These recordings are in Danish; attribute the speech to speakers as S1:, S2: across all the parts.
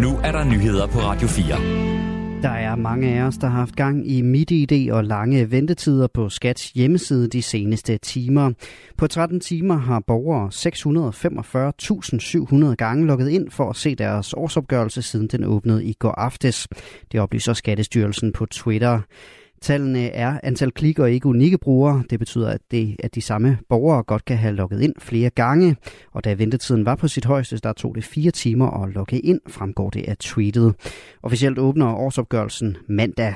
S1: Nu er der nyheder på Radio 4.
S2: Der er mange af os, der har haft gang i MidiID og lange ventetider på Skats hjemmeside de seneste timer. På 13 timer har borgere 645.700 gange logget ind for at se deres årsopgørelse, siden den åbnede i går aftes. Det oplyser Skattestyrelsen på Twitter. Tallene er antal klik og ikke unikke brugere. Det betyder, at, det, at de samme borgere godt kan have logget ind flere gange. Og da ventetiden var på sit højeste, der tog det fire timer at logge ind, fremgår det af tweetet. Officielt åbner årsopgørelsen mandag.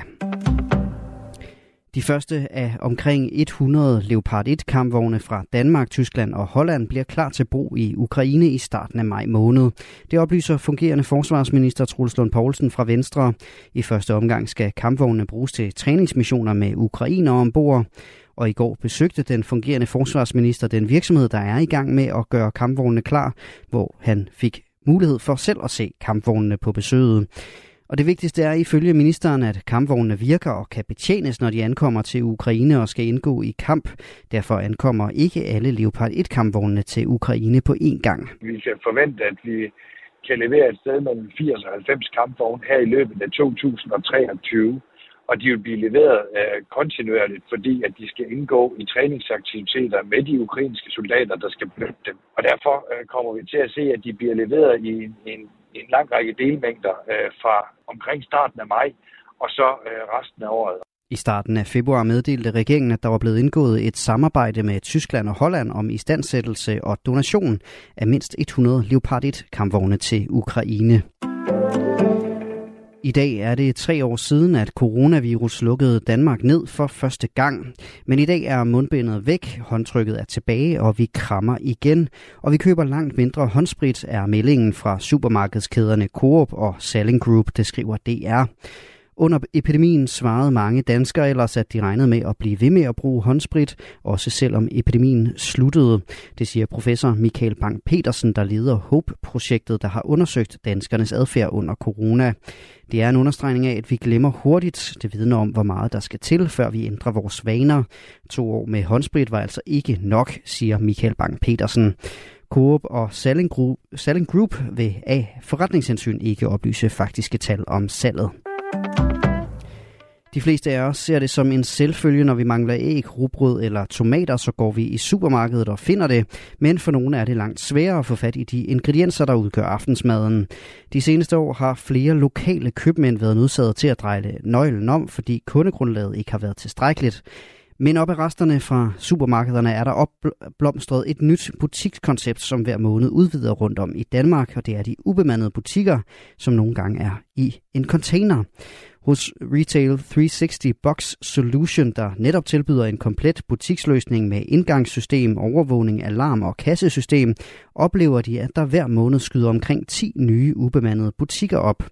S2: De første af omkring 100 Leopard 1 kampvogne fra Danmark, Tyskland og Holland bliver klar til brug i Ukraine i starten af maj måned. Det oplyser fungerende forsvarsminister Truls Lund Poulsen fra Venstre. I første omgang skal kampvognene bruges til træningsmissioner med ukrainer ombord. Og i går besøgte den fungerende forsvarsminister den virksomhed, der er i gang med at gøre kampvognene klar, hvor han fik mulighed for selv at se kampvognene på besøget. Og det vigtigste er ifølge ministeren, at kampvognene virker og kan betjenes, når de ankommer til Ukraine og skal indgå i kamp. Derfor ankommer ikke alle Leopard 1-kampvognene til Ukraine på én gang.
S3: Vi kan forvente, at vi kan levere et sted mellem 80 og 90 kampvogne her i løbet af 2023 og de vil blive leveret øh, kontinuerligt, fordi at de skal indgå i træningsaktiviteter med de ukrainske soldater, der skal benytte dem. Og derfor øh, kommer vi til at se, at de bliver leveret i en, en, en lang række delmængder øh, fra omkring starten af maj og så øh, resten af året.
S2: I starten af februar meddelte regeringen, at der var blevet indgået et samarbejde med Tyskland og Holland om istandsættelse og donation af mindst 100 Leopard 1 kampvogne til Ukraine. I dag er det tre år siden, at coronavirus lukkede Danmark ned for første gang. Men i dag er mundbindet væk, håndtrykket er tilbage, og vi krammer igen. Og vi køber langt mindre håndsprit, er meldingen fra supermarkedskæderne Coop og Selling Group, det skriver DR. Under epidemien svarede mange danskere ellers, at de regnede med at blive ved med at bruge håndsprit, også selvom epidemien sluttede. Det siger professor Michael Bang petersen der leder HOPE-projektet, der har undersøgt danskernes adfærd under corona. Det er en understregning af, at vi glemmer hurtigt. Det vidner om, hvor meget der skal til, før vi ændrer vores vaner. To år med håndsprit var altså ikke nok, siger Michael Bang petersen Coop og Selling Group, Selling Group vil af forretningshensyn ikke oplyse faktiske tal om salget. De fleste af os ser det som en selvfølge, når vi mangler æg, rugbrød eller tomater, så går vi i supermarkedet og finder det. Men for nogle er det langt sværere at få fat i de ingredienser, der udgør aftensmaden. De seneste år har flere lokale købmænd været nødsaget til at dreje nøglen om, fordi kundegrundlaget ikke har været tilstrækkeligt. Men op i resterne fra supermarkederne er der opblomstret et nyt butikskoncept, som hver måned udvider rundt om i Danmark, og det er de ubemandede butikker, som nogle gange er i en container hos Retail 360 Box Solution, der netop tilbyder en komplet butiksløsning med indgangssystem, overvågning, alarm og kassesystem, oplever de, at der hver måned skyder omkring 10 nye ubemandede butikker op.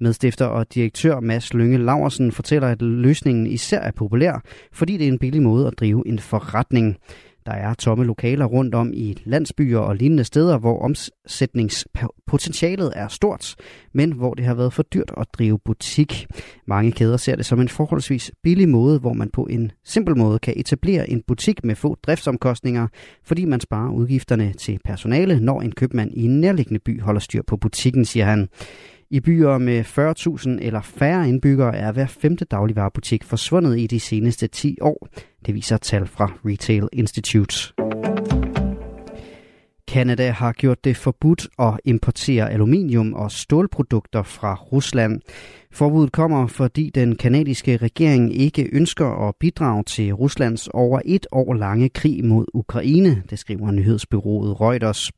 S2: Medstifter og direktør Mads Lønge Laversen fortæller, at løsningen især er populær, fordi det er en billig måde at drive en forretning. Der er tomme lokaler rundt om i landsbyer og lignende steder, hvor omsætningspotentialet er stort, men hvor det har været for dyrt at drive butik. Mange kæder ser det som en forholdsvis billig måde, hvor man på en simpel måde kan etablere en butik med få driftsomkostninger, fordi man sparer udgifterne til personale, når en købmand i en nærliggende by holder styr på butikken, siger han. I byer med 40.000 eller færre indbyggere er hver femte dagligvarerbutik forsvundet i de seneste 10 år. Det viser tal fra Retail Institute. Kanada har gjort det forbudt at importere aluminium og stålprodukter fra Rusland. Forbuddet kommer, fordi den kanadiske regering ikke ønsker at bidrage til Ruslands over et år lange krig mod Ukraine, det skriver nyhedsbyrået Reuters.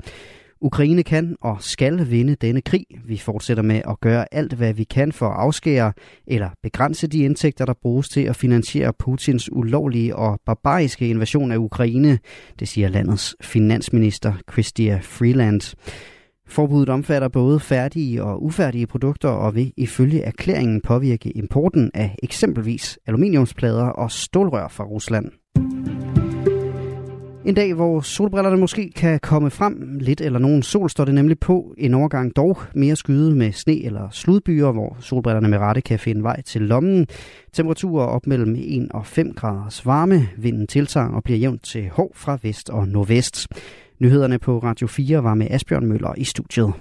S2: Ukraine kan og skal vinde denne krig. Vi fortsætter med at gøre alt, hvad vi kan for at afskære eller begrænse de indtægter, der bruges til at finansiere Putins ulovlige og barbariske invasion af Ukraine, det siger landets finansminister Christia Freeland. Forbuddet omfatter både færdige og ufærdige produkter og vil ifølge erklæringen påvirke importen af eksempelvis aluminiumsplader og stålrør fra Rusland. En dag, hvor solbrillerne måske kan komme frem. Lidt eller nogen sol står det nemlig på. En overgang dog mere skyde med sne eller sludbyer, hvor solbrillerne med rette kan finde vej til lommen. Temperaturer op mellem 1 og 5 graders varme. Vinden tiltager og bliver jævnt til hård fra vest og nordvest. Nyhederne på Radio 4 var med Asbjørn Møller i studiet.